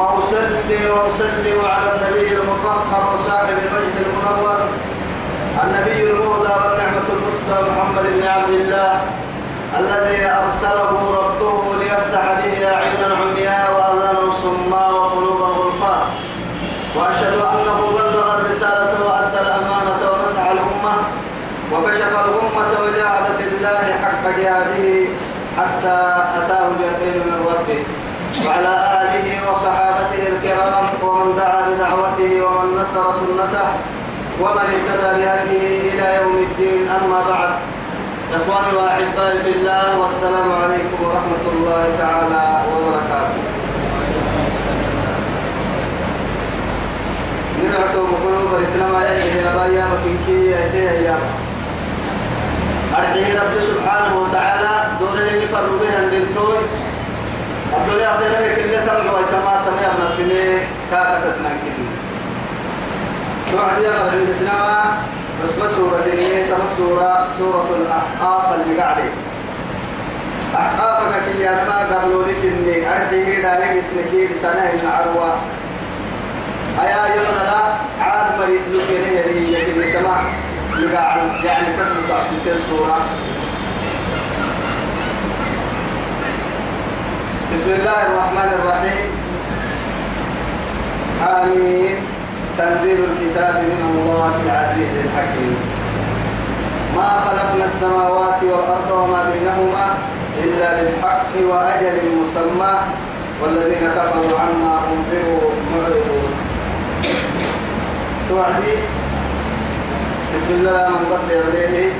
ثم أصلي وأسلم على النبي المطهر وصاحب المجد المنور النبي المهدى والنعمة المسدى محمد بن عبد الله الذي أرسله ربه ليفتح به أعينا عمياء وأذانا صماء وقلوبا غلفاء وأشهد أنه بلغ الرسالة وأدى الأمانة ونصح الأمة وكشف الأمة وجاهد في الله حق جهاده حتى أتاه اليقين من ربه. وعلى آله وصحابته الكرام ومن دعا بدعوته ومن نصر سنته ومن اهتدى بهديه إلى يوم الدين. أما بعد إخواني وأحبائي في الله والسلام عليكم ورحمة الله تعالى وبركاته. نبعتوا مقلوبة إتنما يجي نبايا مكينكي يا سيدي أرحيه رب سبحانه وتعالى دوره اللي فروا بها الدنتوي الدنيا خيرا كل تمر ويتما تمي أبنى فيني كاكتنا كده. توعد يا مغرب السنة اسمها سورة دينية تم سورة سورة الأحقاف اللي قاعدة. أحقافك كي أنا قبلوا لك إني. أرحيه دارك اسمكي بسنة إن عروة. أيا يوم لا عاد مريض لكي هي هي تمام. يعني كتب تأصيل سورة بسم الله الرحمن الرحيم. حميم تنزيل الكتاب من الله العزيز الحكيم. ما خلقنا السماوات والأرض وما بينهما إلا بالحق وأجل مسمى والذين كفروا عما أنذروا معرضون. توعدي. بسم الله من قد يبليه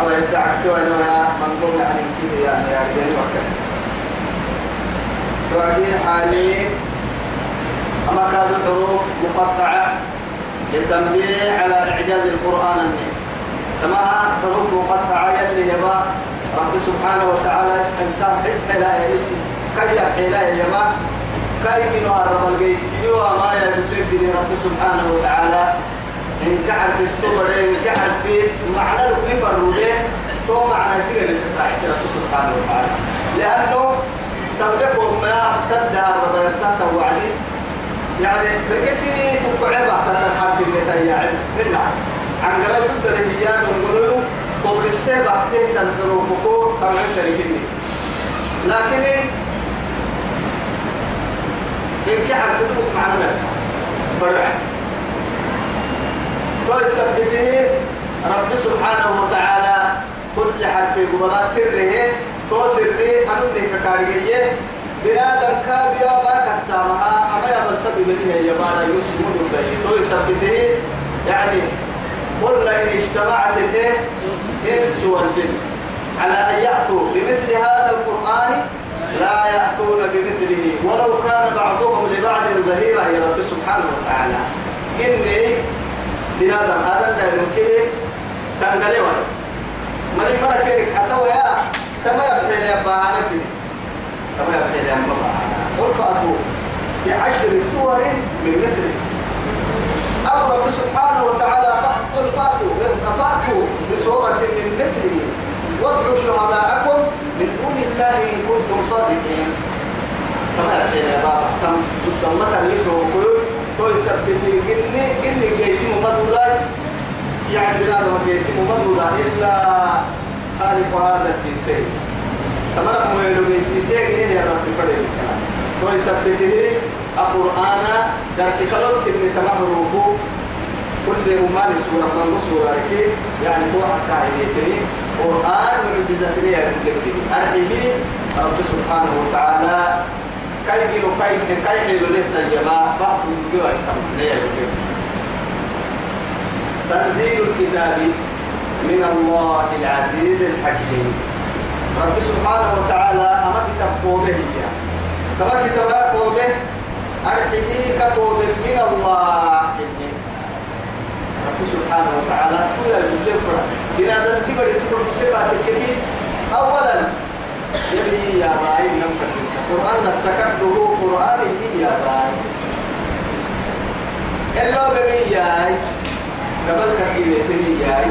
الله يدعك وأنا من قم عن كذا يعني يا رجال وكذا توعدي حالي أما كانت الحروف مقطعة للتنبيه على إعجاز القرآن النبي كما حروف مقطعة يلي يبا رب سبحانه وتعالى إسحل إسحل كي يحيل يبا كي من رب البيت وما يدلك رب سبحانه وتعالى؟ إن كعر في التوبة إن كعر في معنى الكفر وده تو معنى سير الفتاح رب سبحانه وتعالى. لأنه تبدأ ما افتد رب التاتا وعلي يعني بكتي تقعبة تتحرك اللي تياعد هنا عن قلب الدرهيان ونقولوا قبل السبع تهتن حروفكو طبعا تركني لكن إن في تبقى معنى الأساس فرع سبته رب سبحانه وتعالى كل حرف قبضاء سره تو سره أنوني ككارية بنادم كاد يا باك السامها أما يا بل سبب لي يا بانا يسمون البي تو سبته يعني قل إن اجتمعت الإيه إنس والجن. على أن يأتوا بمثل هذا القرآن لا يأتون بمثله. ولو كان بعضهم لبعض ظهيرا يا رب سبحانه وتعالى. إني بنادم هذا لا يمكن تنقلي ولا من المرة كيرك حتى ويا. تما يبحي لي أبا أنا كني تما يبحي لي أبا. قل فأتوا بعشر سور من مثله أو رب سبحانه وتعالى قل فأتوا. فأتوا بسورة من مثله وادعوا شهداءكم من دون الله إن كنتم صادقين. تما يبحي لي أبا. تم تم تم توي سبتي إني إني جيتي ممدودا يعني بلا ما جيتي ممدودا إلا خالق هذا الكيسي تمام مويلو بيسيسي إيه يا رب فريق. توي سبتي القرآن در كلام كني تمام حروفه كل أمان سورة من سورة يعني هو حتى عينيتني. قرآن من بذاتني يا رب رب سبحانه وتعالى. كاي بيرو كاي كاي حلو له تجمع بعض الجوا تنزيل الكتاب من الله العزيز الحكيم. رب سبحانه وتعالى أما كتاب قوله كما كتبها كوبه أرحيه كوبه من الله. رب سبحانه وتعالى الجل فرح. إن هذا تبري تقول بصفات الكبير أولا يبي يا باي لم السكت له قرآن يا باي. إلا بمي ياي. قبل كثير تمي ياي.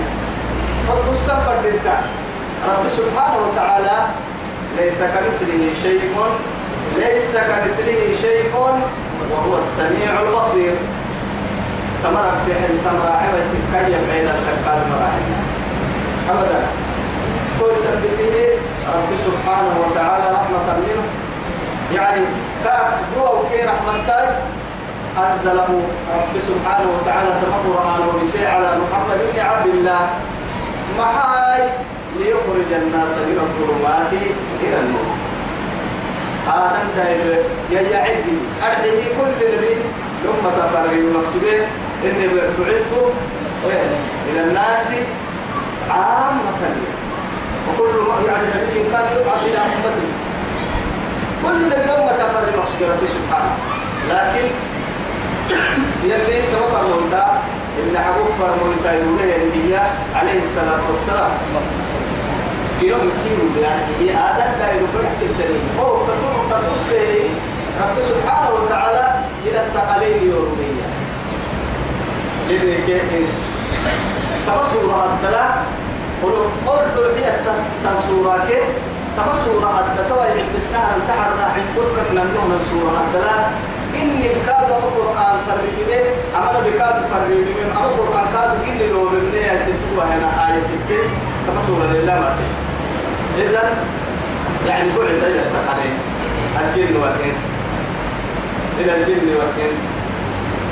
رب السفر رب سبحانه وتعالى ليس كمثله شيء ليس كمثله شيء وهو السميع البصير. تمر بحل تمر عبد كيف بين الكفار مراحل أبدا. كل سبته رب سبحانه وتعالى رحمة منه. يعني كاف دو كي رحمتك أنزله رب سبحانه وتعالى تم قرآن وبسي على محمد بن عبد الله. محاي ليخرج الناس من الظلمات إلى النور. آدم دايب يعد أرحيه كل نبي ثم تفرغ المقصودين إني بعثت إلى الناس عامة. وكل يعني نبي كان يبعث إلى أمته لما ربي سبحانه لكن يلي توصل من إن حبوب فرمونتا يقول عليه الصلاة والسلام. يوم كيلو يعني هي آدم لا الدليل. أو تطور تطوسي رب سبحانه وتعالى إلى التقاليد يومية لذلك تبصر الدلا قلوا قلوا هي تنصورا كي تبصر الدلا يحبسنا انتحر راح يقول كنا نوم سورة الدلا إني كاد القرآن فرقني أما بكاد فرقني أما القرآن كاد إني لو مني يا هنا آية كي تبصر لله ما تيجي إذا يعني بعد إلى الثقلين الجن والإنس. إلى الجن والإنس.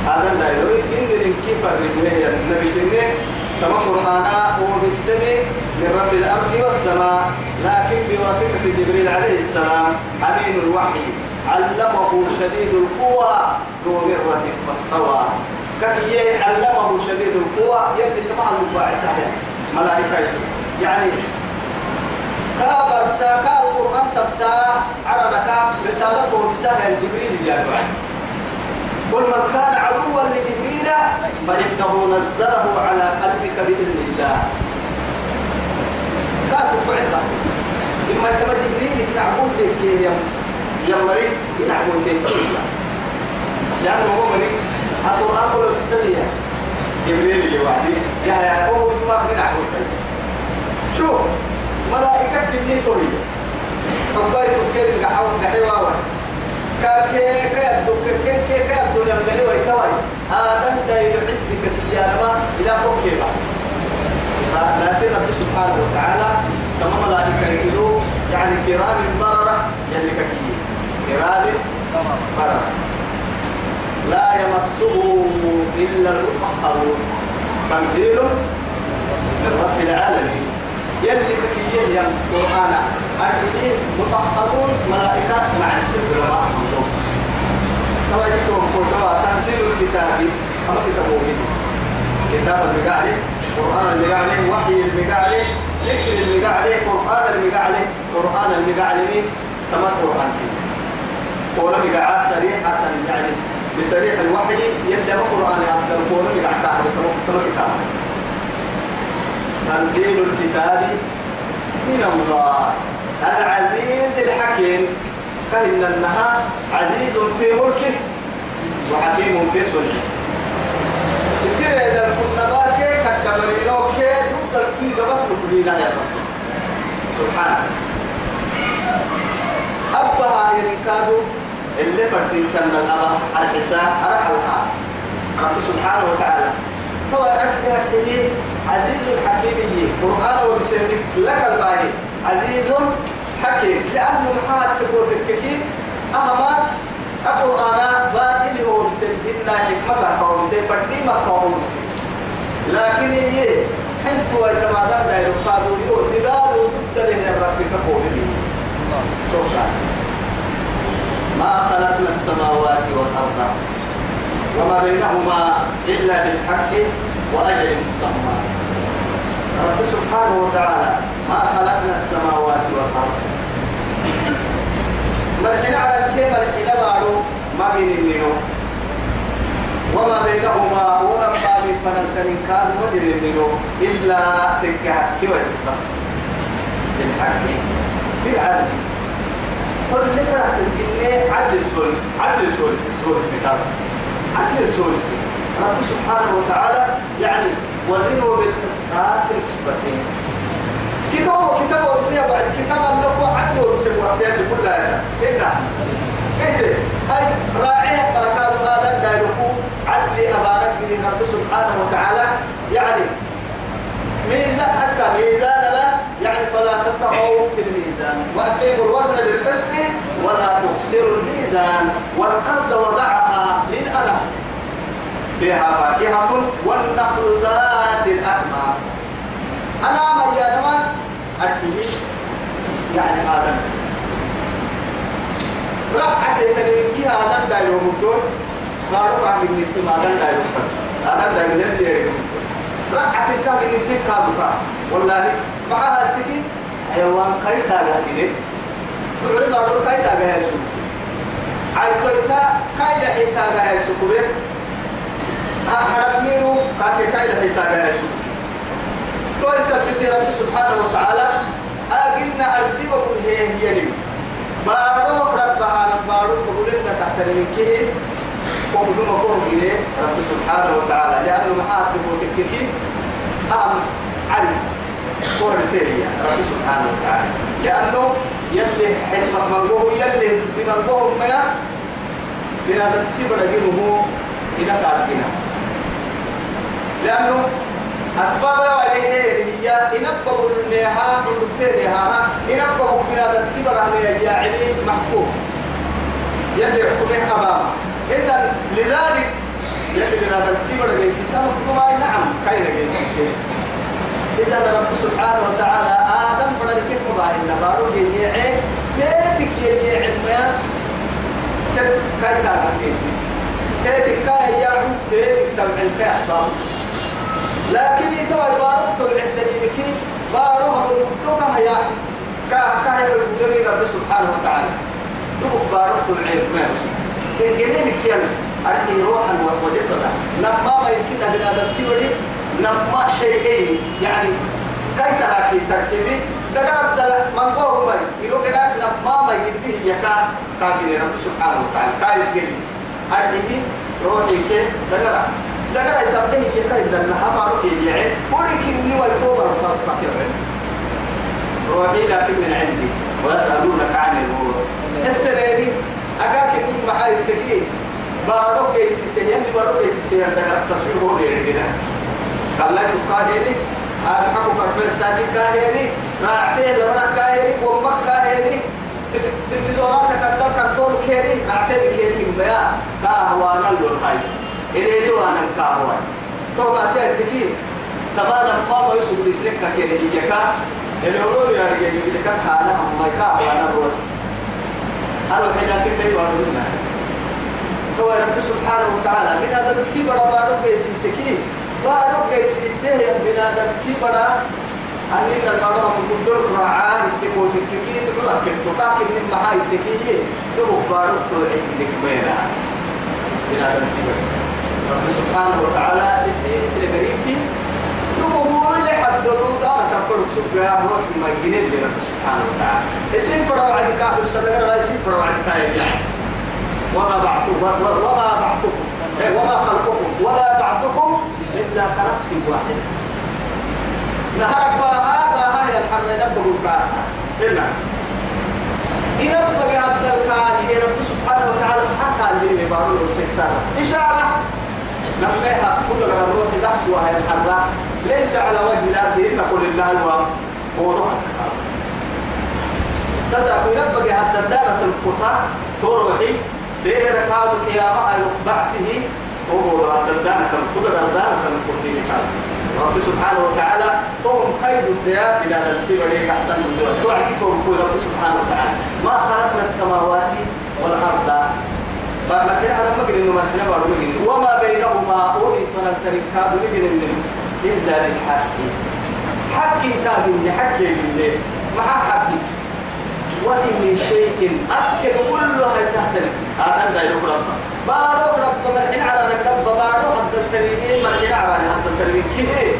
هذا لا يريد إن كيف الرجلين النبي تنين كما قرآن وبالسمع من رب الأرض والسماء لكن بواسطة جبريل عليه السلام أمين الوحي علمه شديد القوى ذو مرة فاستوى. كي علمه شديد القوى يلي تبع المباعثة ملائكة يعني كابر ساكا القرآن تبسا عربك رسالته بسهل جبريل يا بعد. قل من كان عدوا لجبريل فإنه نزله على قلبك بإذن الله. كاتب بعضة إما كما جبريل ينعبون تيكي يا مريض ينعبون تيكي لأنه هو مريض. القرآن كله بالسنية جبريل يوعدي يا يا هو ما بنعبون شوف ملائكة كني تولي حباي تكير القحوة قحيوة كاكي كيدو كي كي كيدو لمدني ويتواي آدم دايل حسبك كيانما إلى فوق كيبا لكن رب سبحانه وتعالى كما ملائكة يقولوا يعني كرام بررة يلي كي كرام بررة. لا يمسه إلا المطهرون تنزيل من رب العالمين. يلي بكيه يم قرآن. أكيد مطهرون ملائكة مع السر كما جئتهم قلتوا تنزيل الكتاب. أما كتابه كتاب المقالي قرآن المقالي وحي المقالي ذكر المقالي قرآن المقالي قرآن المقالي كما قرآن قول مقاعات صريحة يعني بصريح الوحي يدى قرآن أكثر قول مقاعات كما كتاب تنزيل الكتاب من الله. العزيز الحكيم. فإن النهار عزيز في ملكه وحكيم في صنعه يصير إذا كنا باكي كتمرينو كي ضد الكي قبط لكلنا يا رب سبحانه وتعالى هو أرحل أرحل عزيز حكيم قرآن وبسيرك لك الباهي عزيز حكيم لأنه محاد تقول الككي القرآن باطل هو بسير إلا حكمة بسير فرديمة هو بسير لكن هي حنت ويتمادم دايرو قالوا يو دقالوا ضد له الرب كقوله شكرا ما خلقنا السماوات والأرض وما بينهما إلا بالحق وأجل مسمى. رب سبحانه وتعالى ما خلقنا السماوات والأرض. ملحنا على الكيمة ما بين النينو وما بينهما ولما من فننتن كان مدر النينو إلا تكهك كوي بس بالحق بالعدل. كل فرق الجنة عدل سوري عدل سوري سوري مثال عدل سوري رب سبحانه وتعالى يعني وزنوا بالقسطاس المستقيم. كتابه كتابه بسيا بعد كتاب الله وعده بسيا بسيا كلها هنا إيه هاي راعيها بركات آدم دايلكو عدل أبارك من رب سبحانه وتعالى. يعني ميزان حتى ميزان لا يعني فلا تطغوا في الميزان. وأقيموا الوزن بالقسط ولا تخسروا الميزان. والأرض وضعها للأنام فيها فاكهة والنخل ذات الأكمام. أنا ما يا نمان أكيد يعني آدم رفعت من آدم دا يوم ما رفع من نتي ما آدم دا يوم آدم دا يوم الدور رفعت كاد من نتي كادوكا والله معها تكي حيوان كاي تاغا كده تقول ما رو كاي تاغا هيسو عايزويتا كاي لحي تاغا هيسو كبير حرميرو كاكي كاي لحي تاغا هيسو تو يثبت رب سبحانه وتعالى أجلنا أرتبه هي هي لي بارو ربها بارو بقولنا تحت المكيه قوم دم قوم إليه رب سبحانه وتعالى. لأنه محاكم وتككي أهم علي. هو رسالة رب سبحانه وتعالى. لأنه يلي حلمك منقوه يلي ضد منقوه ما لأن تبرا جنوه إلى كاتنا لأنه أسباب وعليه هي النها إنفرها إنبقى من هذا التبرع يا علي محكوم. يلي حكمه أمامه. إذا لذلك يلي من هذا التبرع جيسي سامحكم نعم كاين جيسي؟ إذا رب سبحانه وتعالى آدم بنا الكيف مباين نبارو يجيعي تيتك يجيعي ما كاي كاي جيسي؟ تيتك كاي يعو تيتك تبعين كاي أحضر لكن يتوى بارو تبعين دليلكي بارو هم المدوكا هيا كا كا هيا القدمي رب سبحانه وتعالى. دوك بارو تبعين ما يوصل تنجلي مكيان أرحي روحا وجسدا. لما ما يمكن أن التبري نما شيئين يعني كي تراكي تركيبي؟ دقات دل من قوم مي يرو كده نما ما يدبي يكا كاكي رب سبحانه وتعالى. كايس جل أرحي روحي كي دقرا دقرا يتبليه يكا يدنا هما روحي يعي ولكن نوى توبة فاكر روحي لكن من عندي. ويسألونك عن الأمور السنة أكاك من محايد تكيه بارو كيسي سيان بارو كيسي سيان دقرا تصوير هو ليرجنا قال لا تقاهري أنا حكم فرمستاتي كاهري راعتي لونا كاهري ومك كاهري تلفزيونات كتب كرتون كيري. راعتي كيري مبيا كاهوانا اللون هاي إلي لي وأنا كاهوان تو باتي أدكي تبانا ما ما يسوق لسلك كيري. يجيكا اللي هو يعني يجيكا كانا أما كاهوانا هو أنا حين كنت يواردنا هو رب سبحانه وتعالى من هذا التيب ربارو كيسي سكين بارو كيسي سيه بنادم تبرا أني نقرأ من كل رعاه تكو تككي تقول أكيد تطاق من محاي تكيه تو بارو توعي لك بينا بنادم تبرا رب سبحانه وتعالى اسي اسي غريبتي نمو اللي حد رودا تقول سبحانه هو ما يجنن رب سبحانه وتعالى. اسي فرع عن كافر الصدقة لا اسي فرع عن يعني وما بعثكم وما بعثكم وما خلقكم ولا بعثكم إلا كنفس واحدة نهارك اللي يبارو له سيسارة إشارة. نميها كل الروح دحسوا هي الحر ليس على وجه الأرض إلا قل الله ووضوح التكار تسعى ينبغ هذا الدارة القطع تروحي دير كاد القيامة بعثه هو دردان كم كل دردان سن كل رب سبحانه وتعالى توم خير الديا إلى التبري أحسن من دول توعدي توم كل رب سبحانه وتعالى. ما خلقنا السماوات والأرض. فما كان على إنه ما بارو وما بينهما أولي فلن كاد مجد إلا للحق حقي؟ كاد حقي لله. مع حقي؟ وإن من شيء أكل كله هاي تحترم هذا لا يقول بارو رب مرحين على ركب بارو حد التلميذ مرحين على حد التلميذ. كده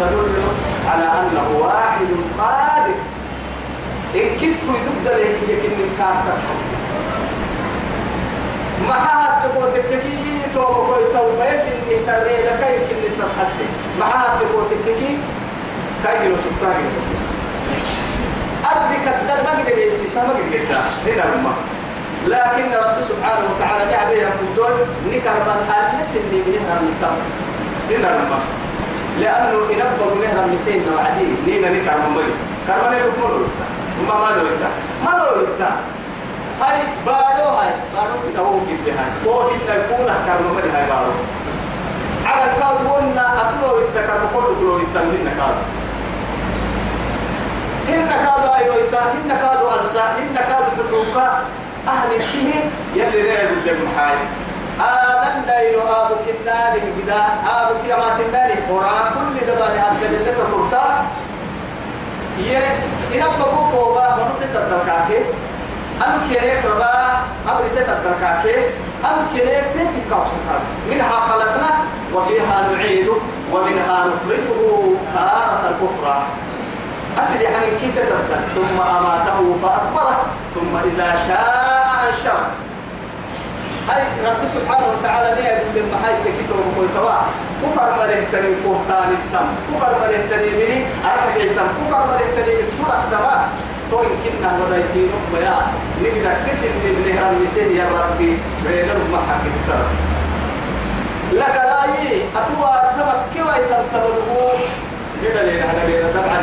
تدل على أنه واحد قادر إن كنت يدد له يمكن من كان تسحس معها تقول تككي توبة كوي توبة يسن ترى لك يمكن تسحس معها تقول تككي كاي لو سبتاعي أدي كدر ما قدر يسيسا ما قدر يكتا هنا لما لكن رب سبحانه وتعالى نعبه يقول نكر من ألس اللي بنهر النساء هنا لما لأنه إنبغ نهر النساء وعدين نينا نكر من ملي كرمان يقول ما ما لو إتا ما لو إتا هاي بارو هاي. بارو كنا هو كده هاي هو إن يكون كرمان ملي هاي بارو. على الكاد قلنا أتلو إتا كرمان كله كله إتا من كاد. إن كادوا أيوة إن كادوا ألسا إن كادوا بتوكا. أهل فيه يلي رأي بالجمع حاي. آدم دايلو آبو كناني بدا آبو كيامات الناني قرآن. كل دباني هذا اللي تطرتا يه إنا بقو كوبا منو تتدركاكي أنا كيريك ربا أبري تتدركاكي أنا كيريك تتكاوسكا منها خلقنا وفيها نعيد ومنها نخرجه تارة الأخرى أسد يعني كي تتبتل ثم أماته فأكبره ثم إذا شاء أنشره هاي رب سبحانه وتعالى نيا من محاي تكيتو وكل توا كفر مره تري كوهتان التم كفر مره تري مني أرحك التم كفر مره تري تورك توا تو يمكننا ودايتين بيا نقدر كسر من نهر المسيح يا ربي. بين المحك ستر لك لا أتوا تبك كيف يتمتبلوا كده لين هذا لين طبعا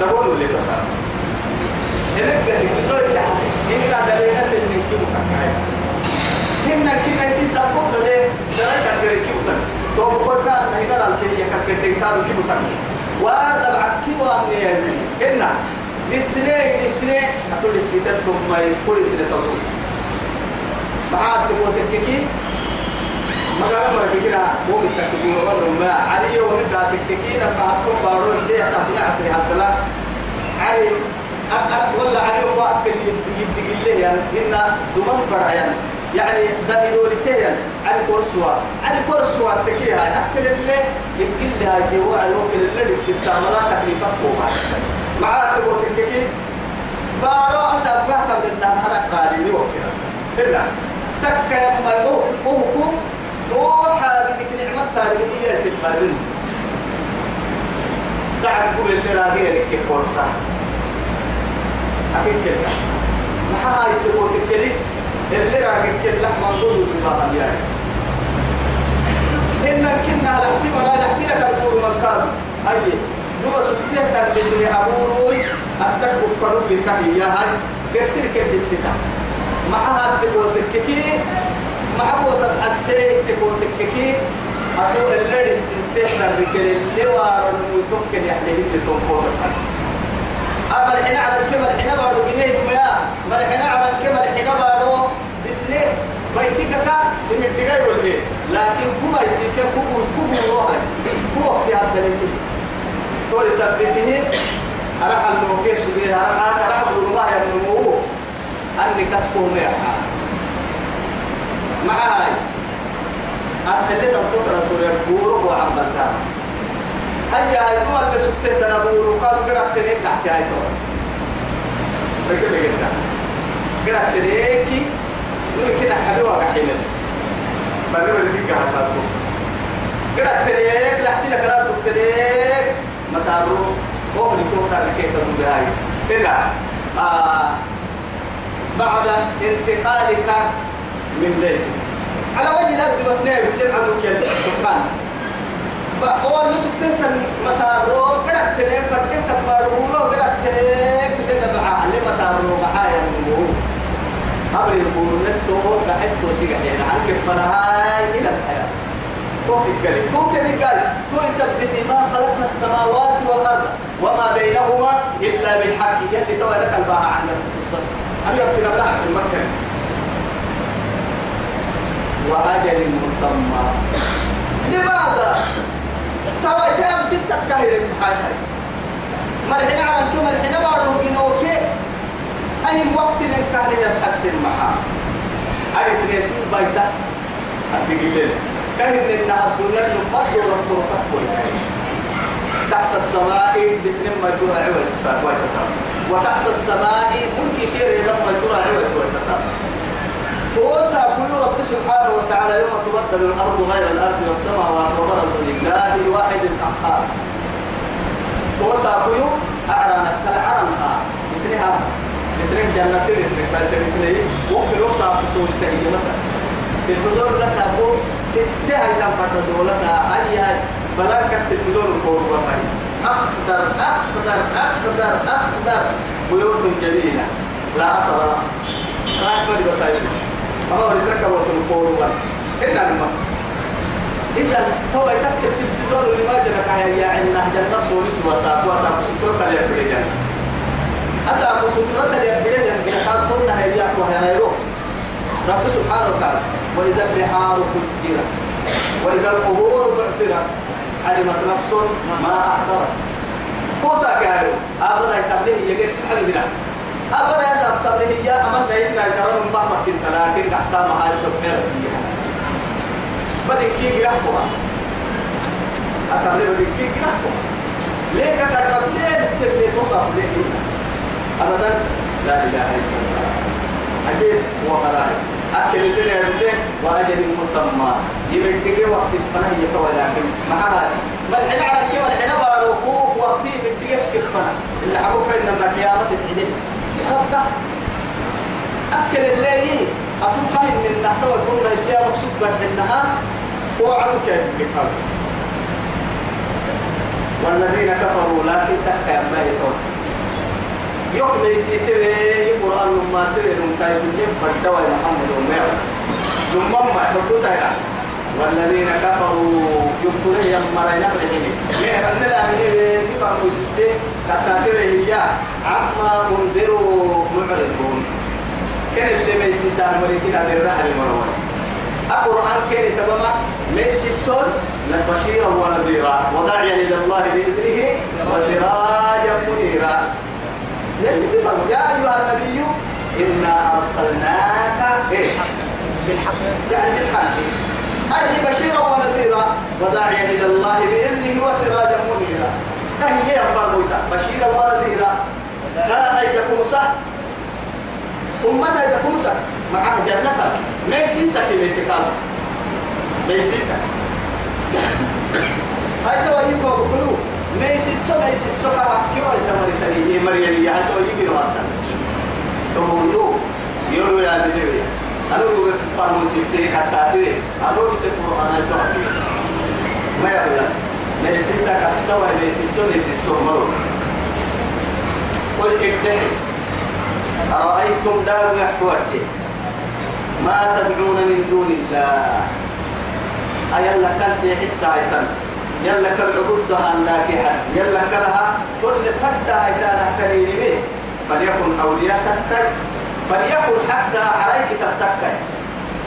دبول اللي بصار هناك قال بسوي حد هنا قاعد لين ناس اللي كيلو كاكاي هنا كنا يسي سابق له درجة كده كيلو تو كان هنا على كده كاكاي كانوا كيلو كاكاي وطبعا كيلو أمني هنا للسنة للسنة. أتولي سيدتكم ما يقول سنة تقول بعد تقول تككي ما كنا مو متكتين والله ما علي يوم ذات التكين أما هتكون بارون دي أصابنا عسري حتى لا علي ولا علي يوم أكل يدق الله يعني. إن دمان فرع يعني. يعني ده إدولتين على كورسوا. على كورسوا تكيها. أكل اللي يدق لها جوا على وكل اللي الستة مرات تكليفات كوما معاه تقول بارو أصابنا قبل النهار حرق قالي وكذا. هنا تك ما هو هو توحى بدك نعمة تاريخية تتبرن سعد قبل اللي راغيرك كورسا أكيد كده ما هاي تقول تكلي؟ اللي راغيك كده منظور بالله يعني. إن كنا الاحتمال الاحتمال كالدور مكان أي. دوبا سبتيه كان بسني أبوروي أتكب قلوب الكهية هاي كسر كده الستا ما هاي تقول تككي ما حبوا تسعسي تقول تككي أقول اللي السنتين الرجال اللي وارا المتوكل يحليه اللي تنقل تسعس أما الحين على الكمل الحين بارو جنيه ما ما الحين على الكمل الحين بارو بسنة بيتك كا الدجاج ولا لكن كم بيتك كم كم روح هو في هذا اللي تقول سبته أنا الموكي سبيه أنا أنا أقول الله يا نمو أني كسبه ميحا مع هاي اللي تنطر الدنيا بورو وعم بلدان. هيا هاي تو اللي سكتة تنبورو قالوا قرأت تنيك تحت هاي تو. ركب جدا قرأت تنيكي نقول كده حلوة كحيلة بقول اللي فيك هتاتو قرأت تنيك لحتي لك لا تنيك متارو اللي توقع لكي تدو بهاي كده آه بعد انتقالك من بيتك على وجه الأرض بس نعم بتجمع ذوك الدكان فأول نسكت المتارو قرأت تنين فرقت تبارو قرأت تنين كل دبعة اللي متارو معايا النمو أمر يقول نتو قاعد توسيق حين عنك فرهاي إلى الحياة توفي قال توفي قال تو يثبت ما خلقنا السماوات والأرض وما بينهما إلا بالحق. يلي تو لك الباها عندك مصطفى أم يبتنا بلا في المكان وأجل مسمى. لماذا؟ ترى كم كهير هاي هاي ملحنا على كم ملحنا بارو بنوكي أي وقت كان يسحسن معها أي سنسين بايتا أتقلل كهن إن الدنيا لما دورة كرة تحت السماء بسن ما ترى عوة ويتسار وتحت السماء ممكن كير لما ترى عوة ويتسار توسع كل رب سبحانه وتعالى يوم تبدل الأرض غير الأرض والسماوات وبرزوا لله الواحد القهار توسع كل أعرانك كالعرنها بسنها بسنها جنة بسنها بسنها بسنها وقت لوسع كسول سيدي مثلا الفدور لسابو ستة لم فرد دولتها أي هاي بلان كانت الفدور الكور وفاي أخضر أخضر أخضر أخضر. بيوت جميلة. لا أثر. لها راكب بسايب أما هو يسرك وقت الكور وفاي إلا لما إذا هو يتكتب التلفزيون لما جنك يا عنا جنة سوليس وساق وساق سترة اليابري جنة أساق سترة اليابري جنة كنا هيجاك وهيروح رب سبحانه وتعالى. وإذا البحار فجرت وإذا القبور بعثرت علمت نفس ما أحضرت. توسع كايرو أبدا يتبليه يجيك سبحانه بنا أبدا يسأل تبليه يا أمن إنا ترى من ضعفك انت لكن تحت مع الشبهة بدك كي جرحكوا أتبليه بدك كي جرحكوا ليه كتبت ليه؟ تبليه توصف ليه؟ أبدا لا إله إلا الله. أكيد وغرائب أكل الدنيا بالله وأجل مسمى. يبتدي وقت الفنا يتوى لكن معها ما الحين على كيف؟ الحين باروكوك وقتي بتجي كيف فنا اللي حبوك إنما قيامة الحين ربك أكل الليل. أتوقع إن النحتوى كنا اللي مقصود بحنها وعدك يا والذين كفروا لكن تكا يوم يسيتي القرآن لما سير كاي بنجيب فدوا محمد ومعه. لما ما يحبوا سيرا والذين كفروا يكفرون يوم مرينا بالحين مهر أن لا يفهموا جدي كتاتير هي عما منذروا معرضون. كان اللي ما يسيسان ولكن هذا الرحل المروان القرآن كان تبما ليس الصل بشيرا ونذيرا. وداعيا إلى الله بإذنه وسراجا منيرا. صفر يا أيها النبي إنا أرسلناك بالحق. يعني بالحق. أي بشيرا ونذيرا وداعيا إلى الله بإذنه وسراجا منيرا. كهي يا برموتا بشيرا ونذيرا. لا أيدكم صح أمتا أيدكم صح معها جنة ما يسيسك الاتقال ما هاي تويتوا بقلوب ليس السنة ليس السنة كيف يتمر تريه مريم يعني تو يجي نواتا تو يو يو يا دليل أنا أقول فرمون تبتدي كتاتي أنا أقول بس القرآن تو ما يبغى ليس السنة كسوة ليس السنة ليس السنة مرو قل ابتدي أرأيتم دار يحوك ما تدعون من دون الله أيلا كان سيحس عيطان يلا كل عبود عندك حد يلا كلها كل فرد إذا كريم به فليكن أولياء تكاي فليكن حتى عليك تتكاي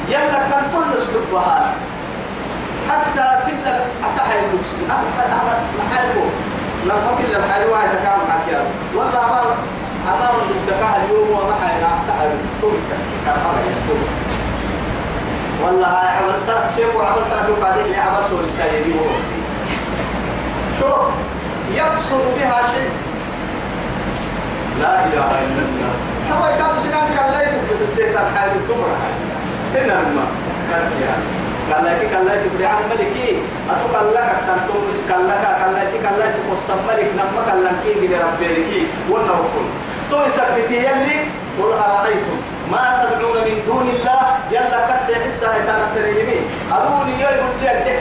يلا كم كل اسلوب وهذا. حتى في الأصح المسلم أحمد محلكم. لما في الحال واحد كان حكيا والله أمام أمام الدكاء اليوم وما حينا أصح توك كان والله عمل سرق شيء وعمل سرق بعدين عمل سوري سيدي شوف يقصد بها شيء. لا إله إلا الله. هو كان سنان كان لا يتبع السيطان حال الكفر. هنا الماء قال لك قال لك تبرع عن ملكي. أتوقع لك تنتم قال لك قال لك قال لك تقص ملك. نما قال لك كي بني ربي والنوكل تو يثبتي يلي قل أرأيتم ما تدعون من دون الله؟ يلا كسي حسا يتانا تريمين أروني يقول لي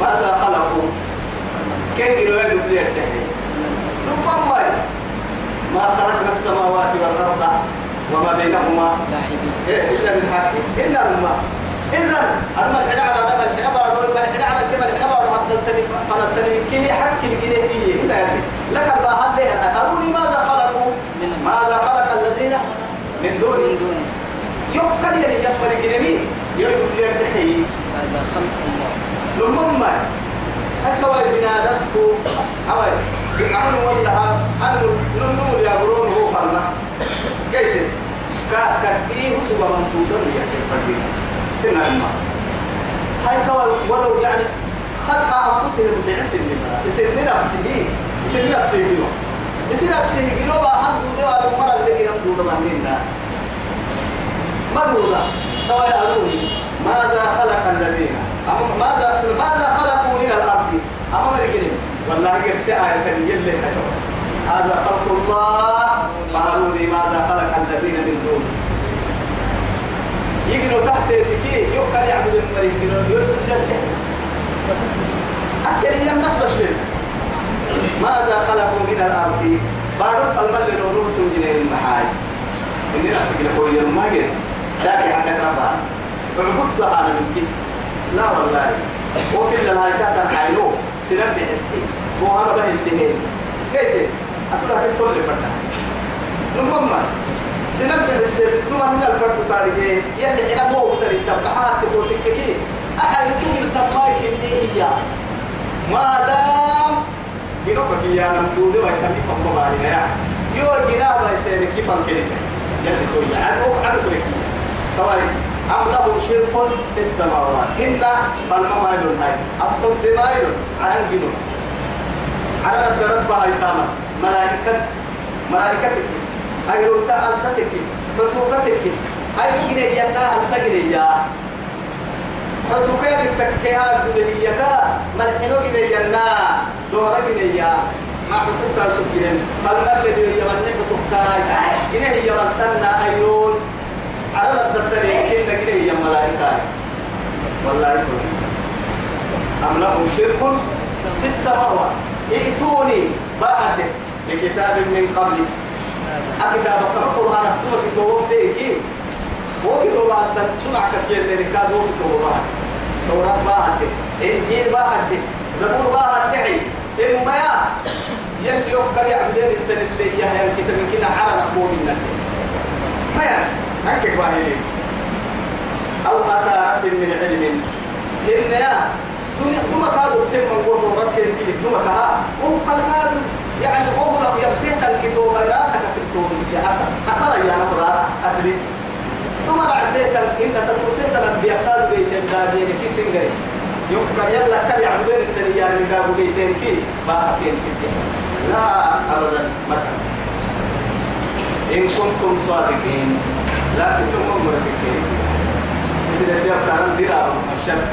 ماذا خلقوا؟ كيف يقول لي ربما ما خلقنا السماوات والأرض وما بينهما. إيه إلا بالحق. إلا الماء إذا أما نبى الحلال على الحلال على كما عبد التني فلتني كي حق الجنيه هنا لك الباهات لها أروني ماذا خلقوا؟ ماذا خلق الذين من دون من دون يبقى لي يبقى لي الحي هذا خلق الله. لما أكوي بنادتك أوي. أنا ولا أنا نمو يا برون هو فرنا كيف؟ كا كديه سوى من تودر يحكي فردين إن الماء هاي كوال ولو يعني خلق أنفسهم بعسل لما يسن نفسه يسن نفسه بيو يسن نفسه بقى هم دودة على المرة اللي هم دودة مننا مدودة كوال أروني ماذا خلق الذين؟ ماذا ماذا خلقوا من الأرض؟ أما مرقين والله قد سأل يلي هذا خلق الله. فهروني ماذا خلق الذين من دونه يجنوا تحت تكي يقال يعبد المريض يجنوا يم نفس الشيء. ماذا خلقوا من الأرض؟ بارو فالمزل ونور سنجنين المحاي. إني نفسك لقول يوم ما جيت لكن حتى ربها عبدتها أنا منك لا والله. وفي الهايكات الحيلو سنبه حسي وهذا به الدهين كيف أتلا كنت تولي فرنا المهم سنبه حسي ثم من الفرد تاريخي يلي حين أبوه تريد تبحات تقول تككي أحد تقول تبقاك هي ما دام. جنوبك يا نمدود ويتمي فم علينا. يا يو جنابا يسير كيف كده يلي تقول عدو عدو لك طوالي أم لهم شرك في السماوات. إن فالموائل هاي أفضل دمائل على الجنوب على الدرد بهاي تاما. ملائكة. ملائكتك. أيروتا ألستك فتوكتك. أي جنية ينا ألسجنيه يا فتوكا بالتكيها الدنيا ملحنو جنية ينا دورا جنية. ما فتوكا سجنين فالمال اللي يمنك تبكاي جنية. يمسنا أيرون على الدفتر والله يقول أم لهم شرك في السماوات؟ ائتوني بعد بكتاب من قبل أكتاب القرآن أكتب كتاب ديكي هو كتاب بعد سمع كثير من الكتاب هو كتاب بعد. توراة بعد. إنجيل بعد. زبور بعد. دعي. إما يا يلي يوكل يعبدين التنبيه يا الكتاب كنا على أبو منا ما يعني هكذا أو أثارة من علم. إن يا دنيا ثم كادوا تم من قوة ورد كيف ثم كها قال كادوا يعني هو لو يبتيه الكتاب يراتك في الكتاب. يا أثر يا نقرأ أسري. ثم رعتيه إن تتركيه الأنبياء قالوا بيتين دابين في سنجري. يمكن يلا كان يعبدون الدنيا من قابوا بيتين كي باقين كي لا أبدا مكان إن كنتم صادقين لكن ثم مرتكين الديار تعالى ديرا الشرق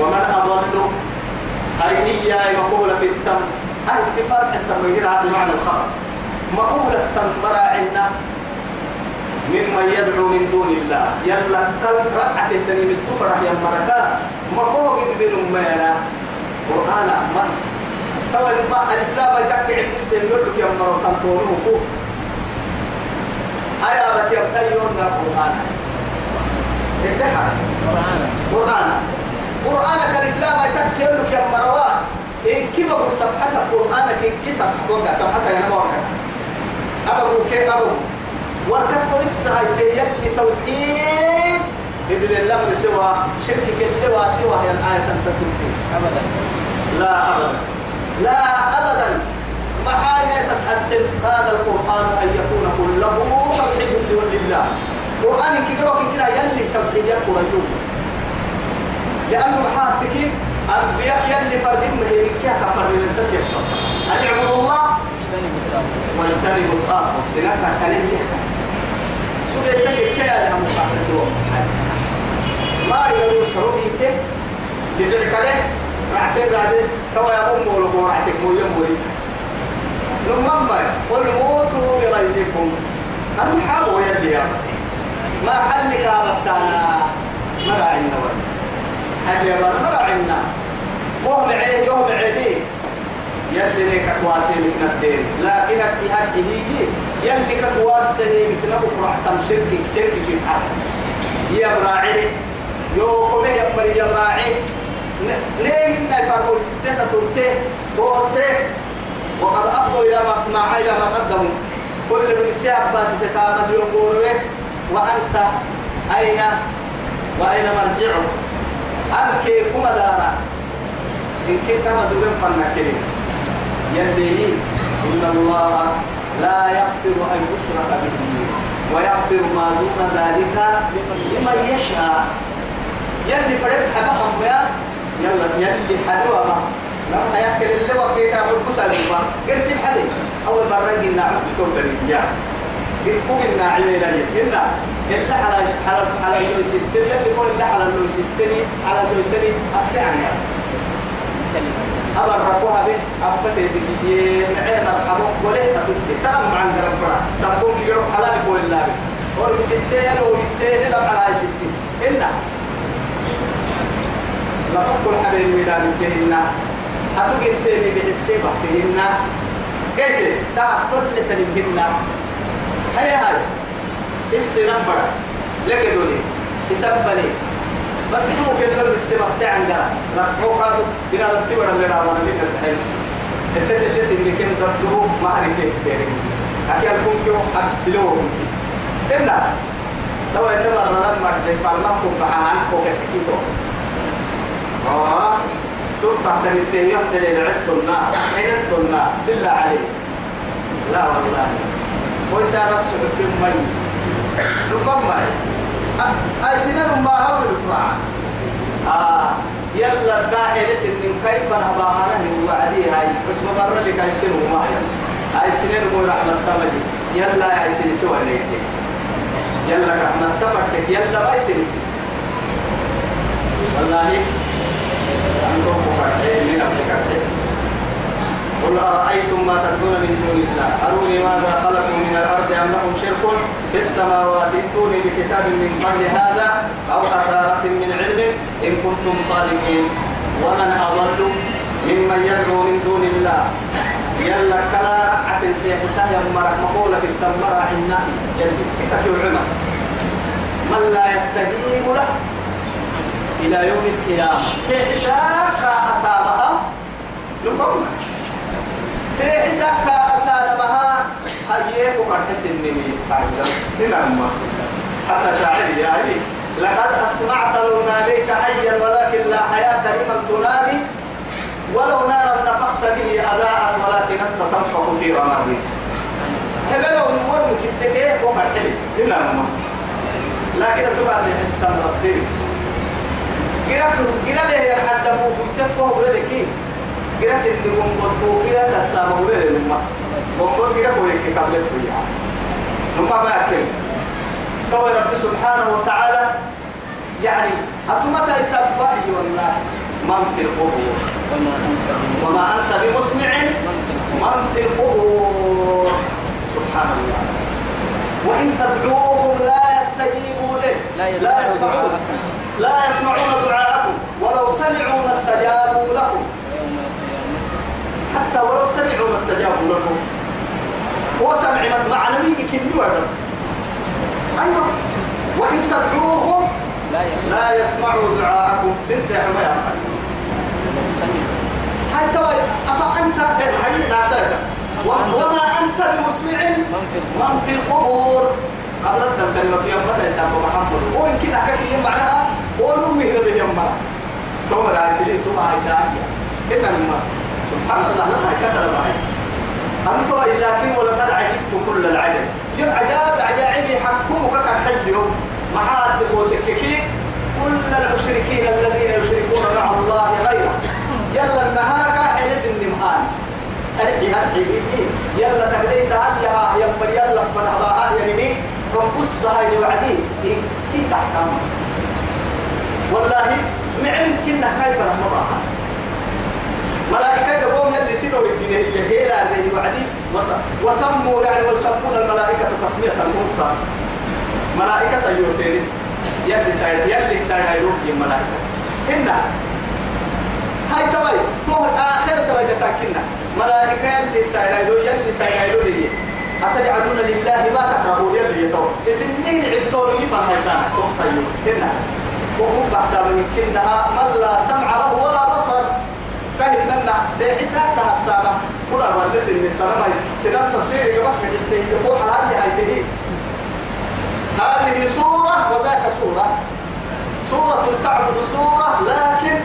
ومن أضل أي هي مقولة في التم أي استفاد حتى ما على بمعنى الخبر مقولة التم مراعنا ممن يدعو من دون الله يلا كل ركعة التنين التفرس يا مركا مقوم بن مينا قرآن من طبعا ما الإسلام يتكع السيد يقول لك يا مرة تنطونه آية بتيبتيون القرآن. انتهى قرآن. قرآن. قرآن كان لا ما يتكلم لك يا مروان إن كيف أقول صفحة القرآن إن كي صفحة صفحة يا مورك أبو كي أبو. وركت هاي يلي توحيد. إذن الله سوى شرك كل سوى هي الآية تنتهي. أبدا. لا أبدا. لا أبدا. محايا تسحسن هذا القرآن أن يكون كله توحيد لله قرآن كده كده يلي توحيد يقول لأنه محاتك أنبياء يلي فرد مهيرك يا كفر من تتيسر أن يعبدوا الله؟ واجتنبوا الطاغوت سنة كلمة يحكى سورة تشك كلا لها مقابلته ما يقولوا سروبيك بفعل له رعتين رعتين. توا يا أم ولو رعتك مو يوم لما قل موتوا بغيظكم أم حابوا يلي ما حل كابتنا مرعي النوى هل يا مرعي عنا وهم عين يوم عيني يلي كواسي من الدين. لكن الجهاد هي يلي كواسي من نبوك رحتم شركي شركي تسعة يا براعي. يو كمه يا بري يا براعي. ليه إن يفرقوا تتا ترتي فورتي وقد أفضوا إلى ما إلى ما قدموا. كل من سياب باس تتامل يوم بوروه وأنت أين وأين مرجعه؟ أنك كما دارا. إن كنت كما دورين فنكرين يلي إن الله لا يغفر أن يشرك به ويغفر ما دون ذلك لمن يشاء. يلي فرق حبهم يا يلا يلي حلوة لما يأكل اللي وقيت أبو المسلمة قرسم حدي. أول مرة قلنا عبد الكوكب يا. قلنا علينا قلنا إلا حلا حلا حلا لو ستني يلي كل إلا حلا لو ستني على لو سني أفتح عنها. أبر ربوها به. أبتة تجي معين مرحبا وله أتوقع ترى عند ربنا. سبوك يروح حلال يقول الله اور بستين وبتين لا على ستين إنا. لا تقول حبيب ميدان كهنا أتوقع تاني بحسي بحتهنا كيف؟ تعب كل تنبهنا هاي هاي. السنة برا لك دوني. يسبني. بس تو كده بس مفتاح عندنا. لا مو هذا بنا تبرد لنا وانا لنا الحين؟ أنت اللي اللي كان تدرو ما عرف كيف تاني أكيد كون كيو حد بلو إلا. لو إن مرة لما تفعل ما كنت عن كوكا كيتو آه. تقطع تنتهي يصل إلى عدتنا عدتنا بالله عليك. لا والله. ويسار السحب من ربما أي سنة ما هو الفرع؟ آه. يلا داحل سن كيف نباهنا وعدي هاي. بس ما مر لك أي سنة وما هي. أي سنة مو رحمة تملي. يلا أي سنة سوى لك. يلا رحمة تفرك يلا ما يسنسي والله قل أرأيتم ما تدعون من دون الله؟ أروني ماذا خلقوا من الأرض أم لهم شرك في السماوات؟ ائتوني بكتاب من قبل هذا أو أثارة من علم إن كنتم صادقين. ومن أضل ممن يدعو من دون الله؟ يلا كلا رعة سيحسا يمرك مقولة في التمرة عنا. يلي كتكي العمر من لا يستجيب له إلى يوم القيامة. سيحسا كأصابها لبقنا سيحسا كأصابها هيك وقرحس النمي هنا حتى شاعري يا علي لقد أسمعت لو ناديت حيا ولكن لا حياة لمن تنادي. ولو نارا نفخت به أضاءت ولكن أنت تنفخ في رمادي. هبلو نور مكتكيه وقر حلي إلا ما لكن تباسي حسن ربي رب سبحانه وتعالى يعني أتمتى يسبحي والله؟ من في وما أنت بمسمع من سبحان الله وإن تدعوهم لا يستجيبوا لك لا يسمعون. لا يسمعون دعاءكم ولو سمعوا ما استجابوا لكم حتى ولو سمعوا ما استجابوا لكم. سمع معنوي كم يوعد أيوة. وإن تدعوهم لا يسمع لا يسمعوا دعاءكم. سنسى ما يفعل هاي توا أفأنت الحديث نعساك وما أنت. بمسمع من في القبور. قبل أن تنتهي يوم متى يسمى محمد. وإن كنا حكي معناها ونمه به يوم مرة ثم رأيت لي ثم هاي داعية. إن الماء سبحان الله لما كتر معي أنتم لكن ولقد عجبت كل العجب يوم عجاب عجائب يحكمك كالحج يوم محات وتككي كل المشركين الذين يشركون مع الله غيره يلا النهار حلس النمهان أرحي أرحي يلا تبديت هديها يمبر يلا فنهبها ينمي فنقص هاي وعدي كي تحكم والله معن كنا كيف رحمها ملائكة يقوم يلي سيدور الدنيا هي هيلا الرجل وعدي. وس- وسموا يعني ويسمون الملائكة تسمية الأنثى ملائكة سيوسيرين يلي سايد يلي سايد هيروح الملائكة. هنا هاي توي تو آخر درجة تاكلنا ملائكة يلي سايد يلي سايد لي أتجعلون لله ما تقربون يلي يتو سنين عدتون يفهم هيدا توصيو هنا وهم بعد من كنها من لا سمع ولا بصر. كاين لنا سيحسا كهسامة كل أول لسن السلام سنة تصوير يبقى في السيد فوق على هذه هاي هذه سورة وذاك سورة. سورة تعبد سورة لكن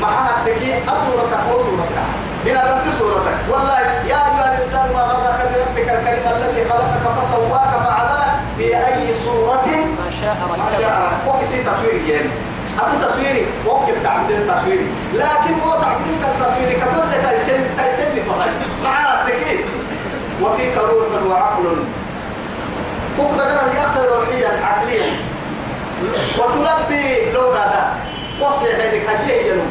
معها التكي أسورتك وسورتك. بنا لم سورتك. والله يا أيها الإنسان ما غرك بربك الكريم الذي خلقك فسواك فعدلك في أي صورة ما شاء شاء وكسي تصوير يعني. أبو تصويري. وقت تعبدين تصويري. لكن هو تعبدين التصويري كتل تيسن تيسن فهي مع التكيد وفيك روح وعقل. فوق يا أخي روحيا عقليا. وتلبي لون هذا. وصل عينك هدية ينو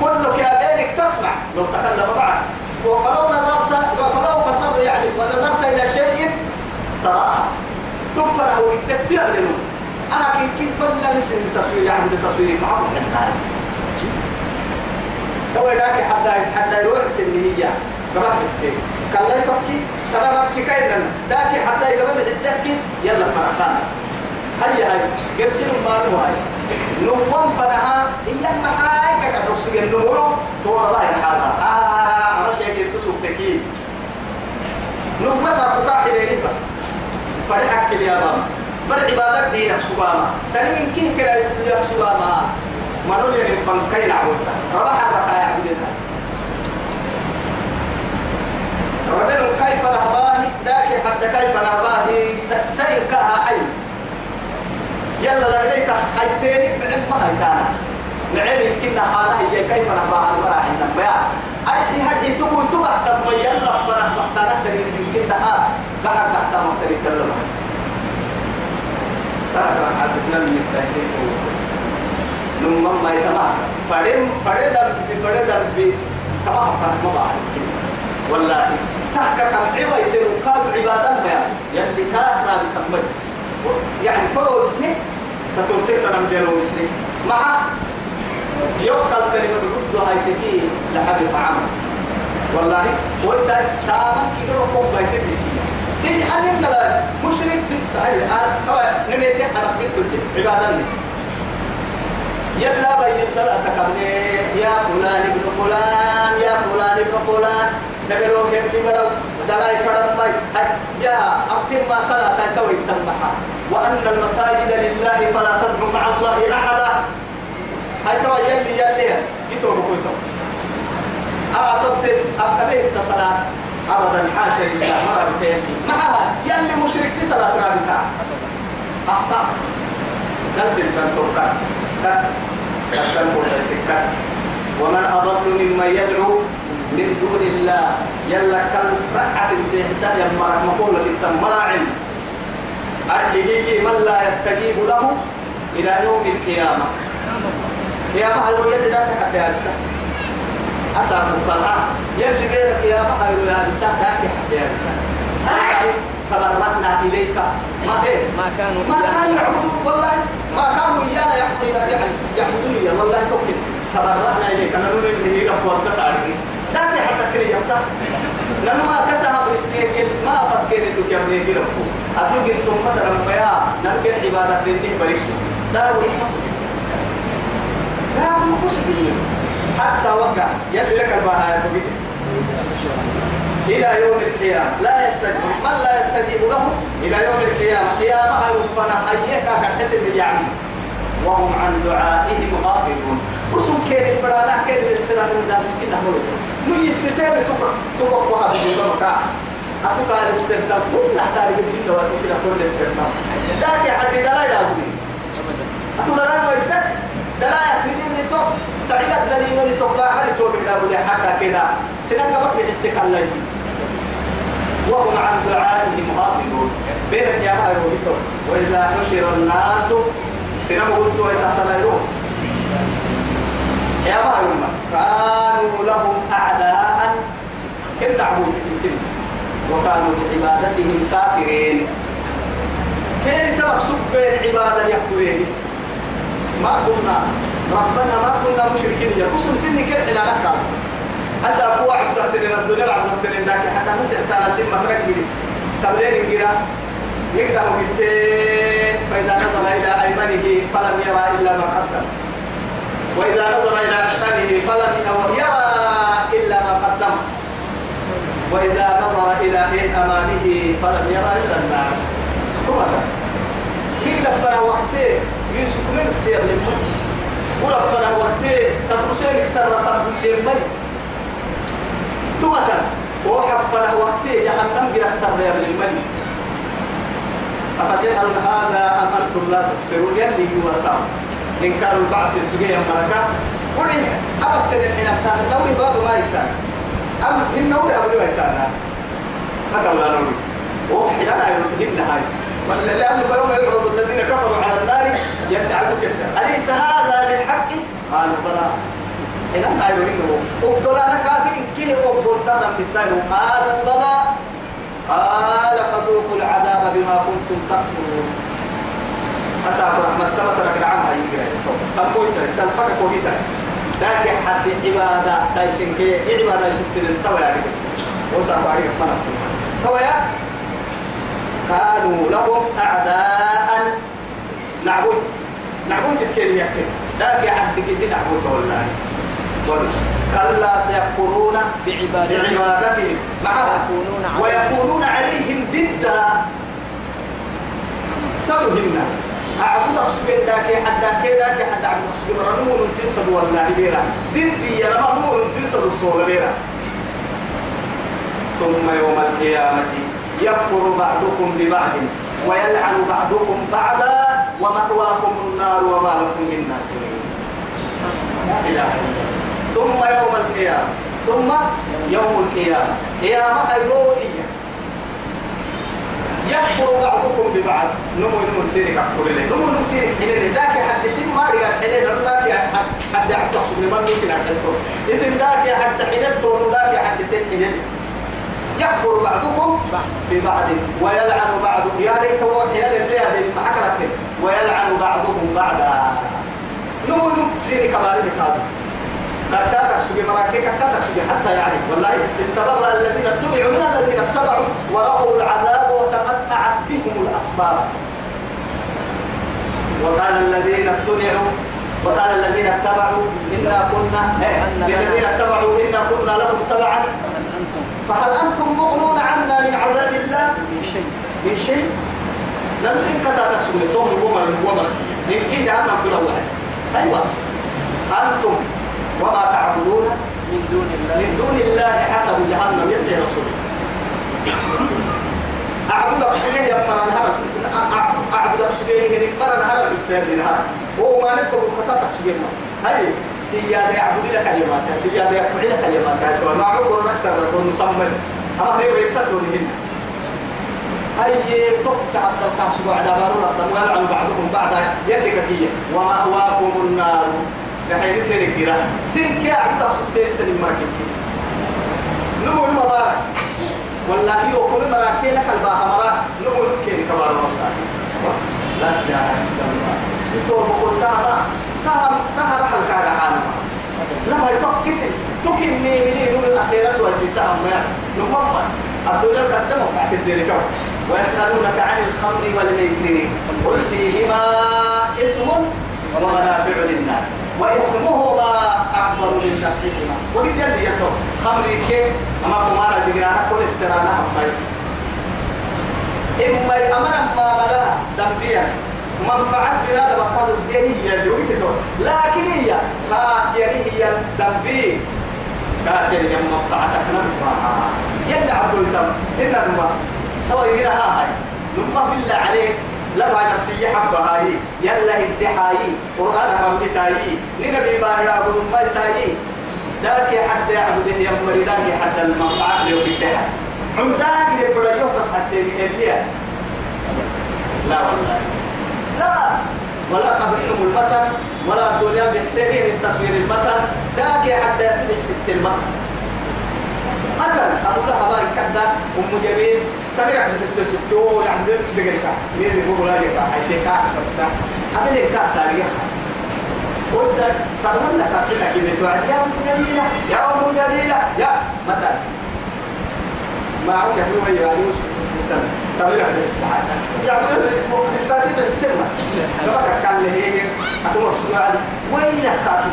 كلك يا بينك تسمع. لو تكلم معك فلو نظرت فلو بصر يعني ونظرت إلى شيء تراه. تفره وتكتير لنو أهكي كي كل نسل التصوير يعني التصوير معه حتى تو ذاك حتى حتى يروح سنية قبل السن قال لي تبكي سلامك كينا ذاك حتى يقبل السكي يلا فرحان هيا هاي قرسل المال هاي نوم فرها إلا ما هاي كتوسي النمو تور الله يرحمها آه أنا شيء كنت سوكتكي نوم بس أبوك حليني بس. فرحك يا بابا بر عبادك دينك سباما تاني من كيه كلا يقولك سباما منو يعني فنكاي نعبدها ربح الرقا يعبدنا ربنا كيف نهباه ذاك حتى كيف نهباه سينكها عين. يلا لقيت حيتين معن ما هيتانا. معن يمكن حالة هي كيف نهباه المرا عندنا. ما أرحي هدي تبو تبع تبو يلا فرح محتانا تريد يمكن تها بحق تحت محتاج تلما ترى حاسبنا من التأسيس نمم ما يتمع. فريم فريدا بفريدا ب تمام فرح ما بعرف. والله تحكى كم عوى يتنو كاد عبادة ما يلي كاد رابي كمل يعني كله بسني. تتورتك تنم دينو بسني. مع يوكل كلمة بكل هاي تكي لحد عمل والله ويسا تامن كده ركوب بايتك إيه أنا لا مشرك صحيح أنا كوا نميت أنا سكت كل عبادة يلا بين صلاتك يا فلان ابن فلان يا فلان ابن فلان. نبرو كيف بدو دلاي فرم باي يا أقيم ما صلاتك توي تنبحا وأن المساجد لله فلا تدعو مع الله أحدا. هاي توا يلي يلي يتوه كويتو أعطبت أبقى الصلاة أبدا حاشا لله مرة بتيلي معها يلي مشرك في صلاة رابطة. أخطأ. قلت تبقى. كتن سكت ومن أضل ممن يدعو من دون الله. يلا كل ركعة سي حساب يمرك مقولة التمراعم. أرجه من لا يستجيب له إلى يوم القيامة. قيامة هذا يلي لا تحدى هذا أسأل مقالها يلي غير قيامة هذا هذا لا تحدى هذا تبرأنا إليك. ما إيه؟ ما كانوا ما كانوا يعبدون. والله ما كانوا إيانا يعبدون يعني يعبدون والله توكل. تبرأنا إليك. أنا نقول إن هي رب وردت عليك لا تحب تكري يبتا لأنه ما كسها برستيك ما فتكين إنك يبني في ربه أتوقع أنتم مثلا بيا نرجع عبادة لله بريشو لا هو المسلم لا هو المسلم حتى وقع. يلي لك البهاية إلى يوم القيامة. لا يستجيب. من لا يستجيب له؟ إلى يوم القيامة. قيامة ربنا حيك كحسن يعني وهم عن دعائهم غافلون. وسم كين الفرانا؟ كين السلام من دام كنا مولد نو يسكتين تبقى تبقى وها بجوكا أتوقع الاستردام كل أحتاج بجوكا وتوكل كل الاستردام لكن حد لا يدعوني. أتوقع لا يدعوني دلا يحمدين لتوك سعيدة دليل لتوك لا حد توك بلا حتى كده. سنان قبل بحسك الله وهم عن دعائهم غافلون بين يا هاي وإذا نشر الناس سنم قلت وتحت الأيروم يا هاي كانوا لهم أعداء كل عبود وكانوا بعبادتهم كافرين. كين تبقى بين عبادة يكفرين ما كنا ربنا ما كنا مشركين. يا قسم سني كل حلالك أسا أبو عبد الله الدنيا العبد الله لكن حتى مسح تانا سن مفرق جدي تبلين جرا يقدر بالتين فإذا نظر إلى أيمنه فلم يرى إلا ما قدم. وإذا نظر إلى أشقانه فلم يرى إلا ما قدم. وإذا نظر إلى أمامه فلم يرى إلا النار. ثم يقدر فلا يوسف من سير للمن وربنا وقته تترسلك سرة بالمن توتا وحفله وقته جهنم جرح سر الملك أفسحر هذا أم أنتم لا تبصرون يلي سام إنكار البعث السجية مركا قولي أبكتر الحين أبتان نوري باب ما يتان أم إن نوري أبو يتان ما كان لا نوري وحنا لا يرد هاي. لأنه فيوم يعرض الذين كفروا على النار يدعوا كسر أليس هذا بالحق؟ قالوا بلى. إن لا يريده وقدر أنا كافر وقدر أنا مثاله قالوا بلى. قال فذوقوا العذاب بما كنتم تكفرون. أساق رحمة تبت رك عنها يجري كم كويسة سلفك كويتا ذاك حد عبادة تايسين كي عبادة يسكتين التوى يعني وساق عليك. منك توى كانوا لهم أعداء نعبد. نعبد الكلمة ذاك حد كده نعبد والله. كلا سيكفرون بعبادتهم. معها ويكونون عليهم. ضدا سرهن أعبد أقصد ذاك حد ذاك حد عبد أقصد رنون تنسد والله بيرا. ضدي يا رب نون تنسد صور بيرا. ثم يوم القيامة يكفر بعضكم ببعض ويلعن بعضكم بعضا ومأواكم النار وما لكم من ناصرين. ثم يوم القيامة. ثم يوم القيامة. قيامة أيروئية يكفر بعضكم ببعض. نمو نمو سيرك أكفر لي نمو نمو سيرك حلين ذاك حد سين ما رجع حلين ذاك حد عبد أقصد لمن نسين حدتو اسم ذاك حد حلين تون ذاك حد سين حلين يكفر بعضكم ببعض ويلعن بعضكم. يا ليت هو حلال اللي معك ويلعن بعضهم بعضا. نمو نمو. سيرك بارك هذا كتا تكسب مراكي كتا تكسب حتى يعني والله استبر الذين اتبعوا من الذين اتبعوا؟ ورأوا العذاب وتقطعت بهم الأسباب. وقال الذين اتبعوا وقال الذين اتبعوا إنا كنا إيه؟ للذين اتبعوا إنا كنا لهم تبعا. فهل أنتم مغنون عنا من عذاب الله؟ من شيء. من شيء؟ نمسك كتا تكسب الدوم ومر ومر من كيد عنا كل واحد. أيوة. أنتم وما تعبدون من دون الله. من دون الله حسب جهنم. يدي رسوله أعبدك سجيه يا مران هرب أعبدك سجيه من مران هرب من هرب وهو ما نبقى كتاتك سجيه هاي سيادة يعبد لك كلمات سيادة يفعل لك كلمات ما عبر نكسر نكون مصمم. أما هي ويسدون هنا هاي تقطع الدكا سبع دبارون الدموال عن بعضكم بعض. يدك كيه ومأواكم النار. كحين سير كيرا سير كي عبد سبتين تني مركب كي. نمو المبارك. والله يو كل مراكي لك الباها مرا نمو نكي كبار مرة لا إله إلا الله. يتوب بقول كهرا كهر كهر حل كهر حالما لما يتوكس تكني مني نور الأخيرة والسيسة أما نمما عبد الله قدمه بعد الدين ويسألونك عن الخمر والميسر. قل فيهما إثم ومنافع للناس. وإثمهما أكبر من نفعهما. وقلت يلي يتو خمري كيف؟ أما كمانا دقرانا كل السرانا أمي إما أمنا ما ملا دنبيا منفعة بلاد بقاد الدين هي اللي وقلت لكن هي كاتيري هي دنبي كاتيري هي منفعتك نمفعها يلي عبد الإسلام إلا نمفع هو يقراها هاي. نمفع بالله عليك لما نفسي حبة هاي. يلا هدي قرآن ربي تاي لنبي بارا أبو ما يساي ذاك حد يعبد يمر ذاك حد المنفعة لو بيتها. عمداك يبرا يوم بس حسين اللي لا والله. لا. ولا قبرهم المتن ولا الدنيا بحسين التصوير المتن. ذاك حد يتبع ست المتن. متن أبو لها باي كدا أم جميل. تبعك في السوق يعني دقيقة نيجي بقول لك هاي دقيقة أساسا أبي لك تاريخ ورسا سبحان سبحان كي بتوعد يا أم جميلة يا أم جميلة يا متن. ما عوك هو يعني وش ستة تبعك في الساعة يعني استاتيك السمة لما كان لي هي أكون مسؤول وين كاتب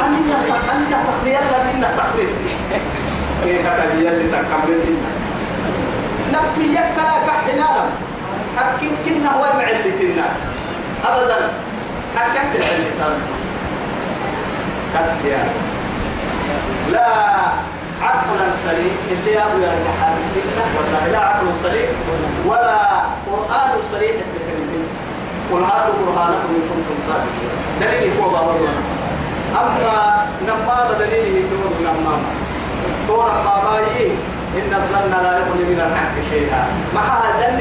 أنا أنا تخبير لا منا تخبير إيه هذا اللي تكمل نفسيك كحنانا حكين كنا هو معلتنا أبدا. حكمت العلتنا كتيا لا. عقلا سليم اللي أبو يرجع والله لا عقل سليم ولا قرآن سليم قل هاتوا برهانكم إن كنتم صادقين. دليل هو بابا. أما نما بدليل دون نما تورا ما باي إن الظن لا يغني من الحق شيئا. ما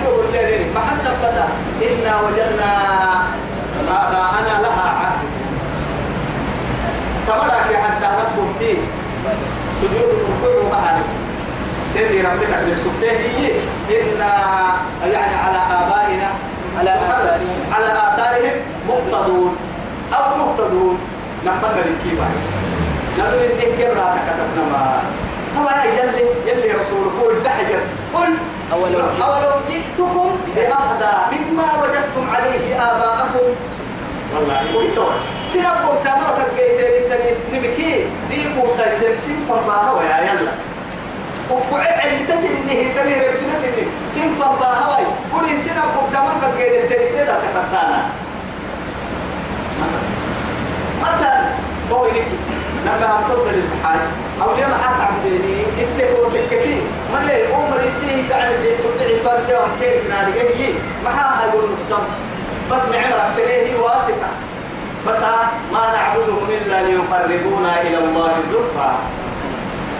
بقول لي ما حسب بدا إنا وجدنا آباءنا لها عهد. لك حتى فيه. سجود الركوع وقع تدري ربك للسبتين إن يعني على آبائنا. على آثارهم. على آثارهم مقتدون. أو مقتدون. نقبل الكيبا نقول إنك كبرى كتبنا ما؟ طبعا يلي يلي رسولك قول دحجر قل أولو أولو جئتكم بأهدى مما وجدتم عليه آباءكم. والله قلت سنبقوا تامرك الجيدين التاني نمكي دي فوتا سمسين فالله ويا يلا وقعد اللي تسن إنه تاني ربس مسني سن فالله هواي قولي سنبقوا تامرك الجيدين التاني كده كتبتانا مثلا قوي لك لما هتفضل البحار أو ليه ما حد عبديني انت هو تككي ما ليه عمر يسي يعني اللي تطلعي فرد يوم كيف جاي ما حد يقول الصم بس معمرك تليه واسطة بس ما نعبدهم إلا ليقربونا إلى الله زلفى.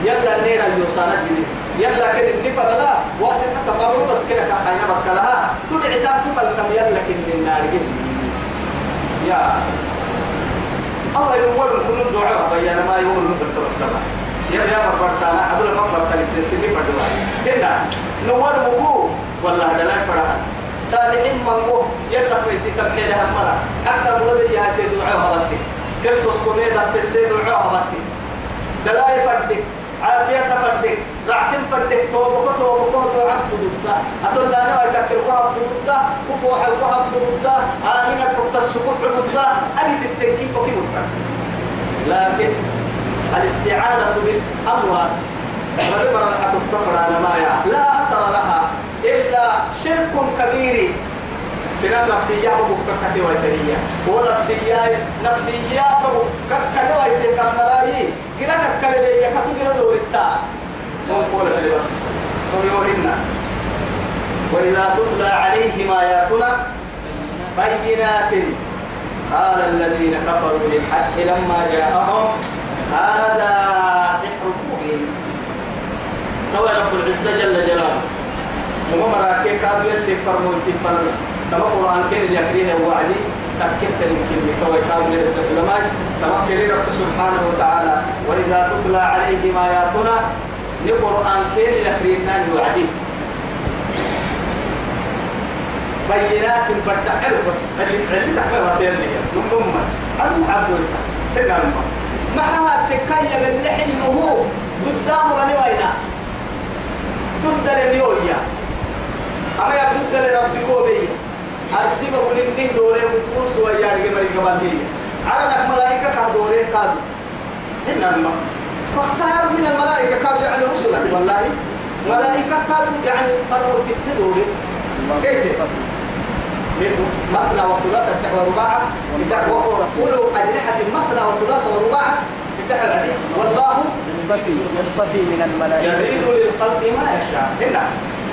يلا نيرا يوصانا جديد يلا كده النفر لا. واسطة تقابلوا بس كده كخينا بكلها تدعي تاكل تم يلا كده النار جديد يا. أما يقول كل الدعاء بيانا ما يقول نقول تبصلنا يا يا مربع سنة أقول مربع سنة تسيني فدوا هنا. نور مكو والله ده لا صالحين منقو يلا كويسي تبحي لها مرة حتى بولي يا هدي دعاء هبتي كل تسكني ده في السيد دعاء هبتي ده لا يفردك عافية تفردك راحتين فردك توبك توبك تو عبد ضده أتول لا نوع وهب ضده كفوح وهب ضده آمين كنت السكوت ضده أجد التنكيف وكي لكن الاستعانة بالأموات. ولمر الحق الكفر على ما لا أثر لها. إلا شرك كبير. سنان نفسية بقى كتي ويتريا هو نفسية نفسية بقى كتي ويتريا كمراي جرا كتي لي كتو جرا دورتا. نقول في بس. ويورينا وإذا تتلى عليهم آياتنا بينات. قال الذين كفروا للحق لما جاءهم هذا سحر مبين. هو رب العزة جل جلاله. ومرا كي كاد يلي فرمو تفن كما قرآن كين اللي يكريه وعدي تكتت يمكن كوي كاد للعلماء كما كري رب سبحانه وتعالى وإذا تتلى عليهم آياتنا لقرآن كين اللي يكريه وعدي بينات بدع حلو بس اللي اللي تحمل هاتين لي نمم عدو عبد وسا هنا نمم معها تكيب اللحن وهو قدامه غني وينا ضد الميويا أما لربي كوبي. أدي بقول إني دوري قدوس ويا رجع مريك بالهي عرنك ملائكة كهدوري كادو هنا نمم فاختار من الملائكة كادو يعني رسلك والله. ملائكة كادو يعني فرقوا تدوري كيف؟ مثنى وثلاثة تحوى رباعة قولوا أجنحة مثنى وثلاثة ورباعة تحوى العديد. والله يصطفي يصطفي من الملائكة. يزيد للخلق ما يشاء. هنا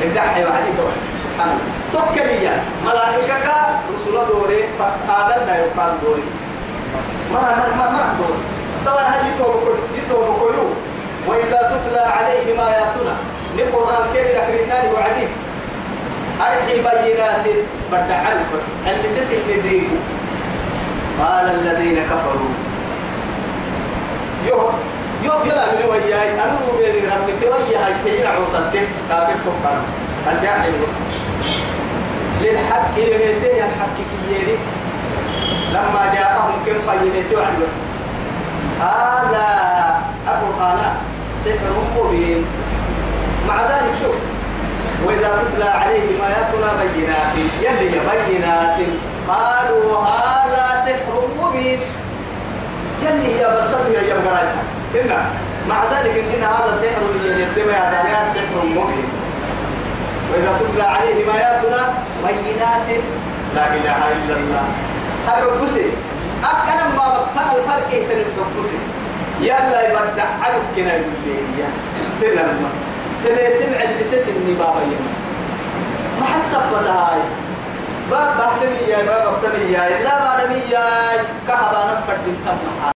الدحي وعديد سبحان الله توكلية ملائكة رسول دوري لا يقال دوري. مرة مرة مرة مرة دوري. طبعا هل يتوبكوا يتوبكوا وإذا تتلى عليهم آياتنا لقرآن كيف يكرمناه وعديد أرحي بينات بدع بس اللي تسل ندريكو قال الذين كفروا. يو يو يلا من وياي. أنا مو ربي تويا هاي كينا عوصتك كافر تقرا الجاهل للحق يميتين الحق كييري لما جاءهم كم فينيتوا عن بس. هذا أنا سحر مبين. مع ذلك شوف وإذا تتلى عليهم آياتنا بينات يلي بينات قالوا هذا سحر مبين. يلي هي برسل يا قرايسا إن مع ذلك إن هذا سحر يا دنيا سحر مبين. وإذا تتلى عليهم آياتنا بينات. لا إله إلا الله. هذا بسي أكنا ما بفعل الفرق يتنب بسي يلا يبدع عليك كنا لي تلما تبي تبعد بتسمي بابا يما ما حسب هاي باب بحتمي يا باب بحتمي يا لا بعدمي يا كهبا نفرد التم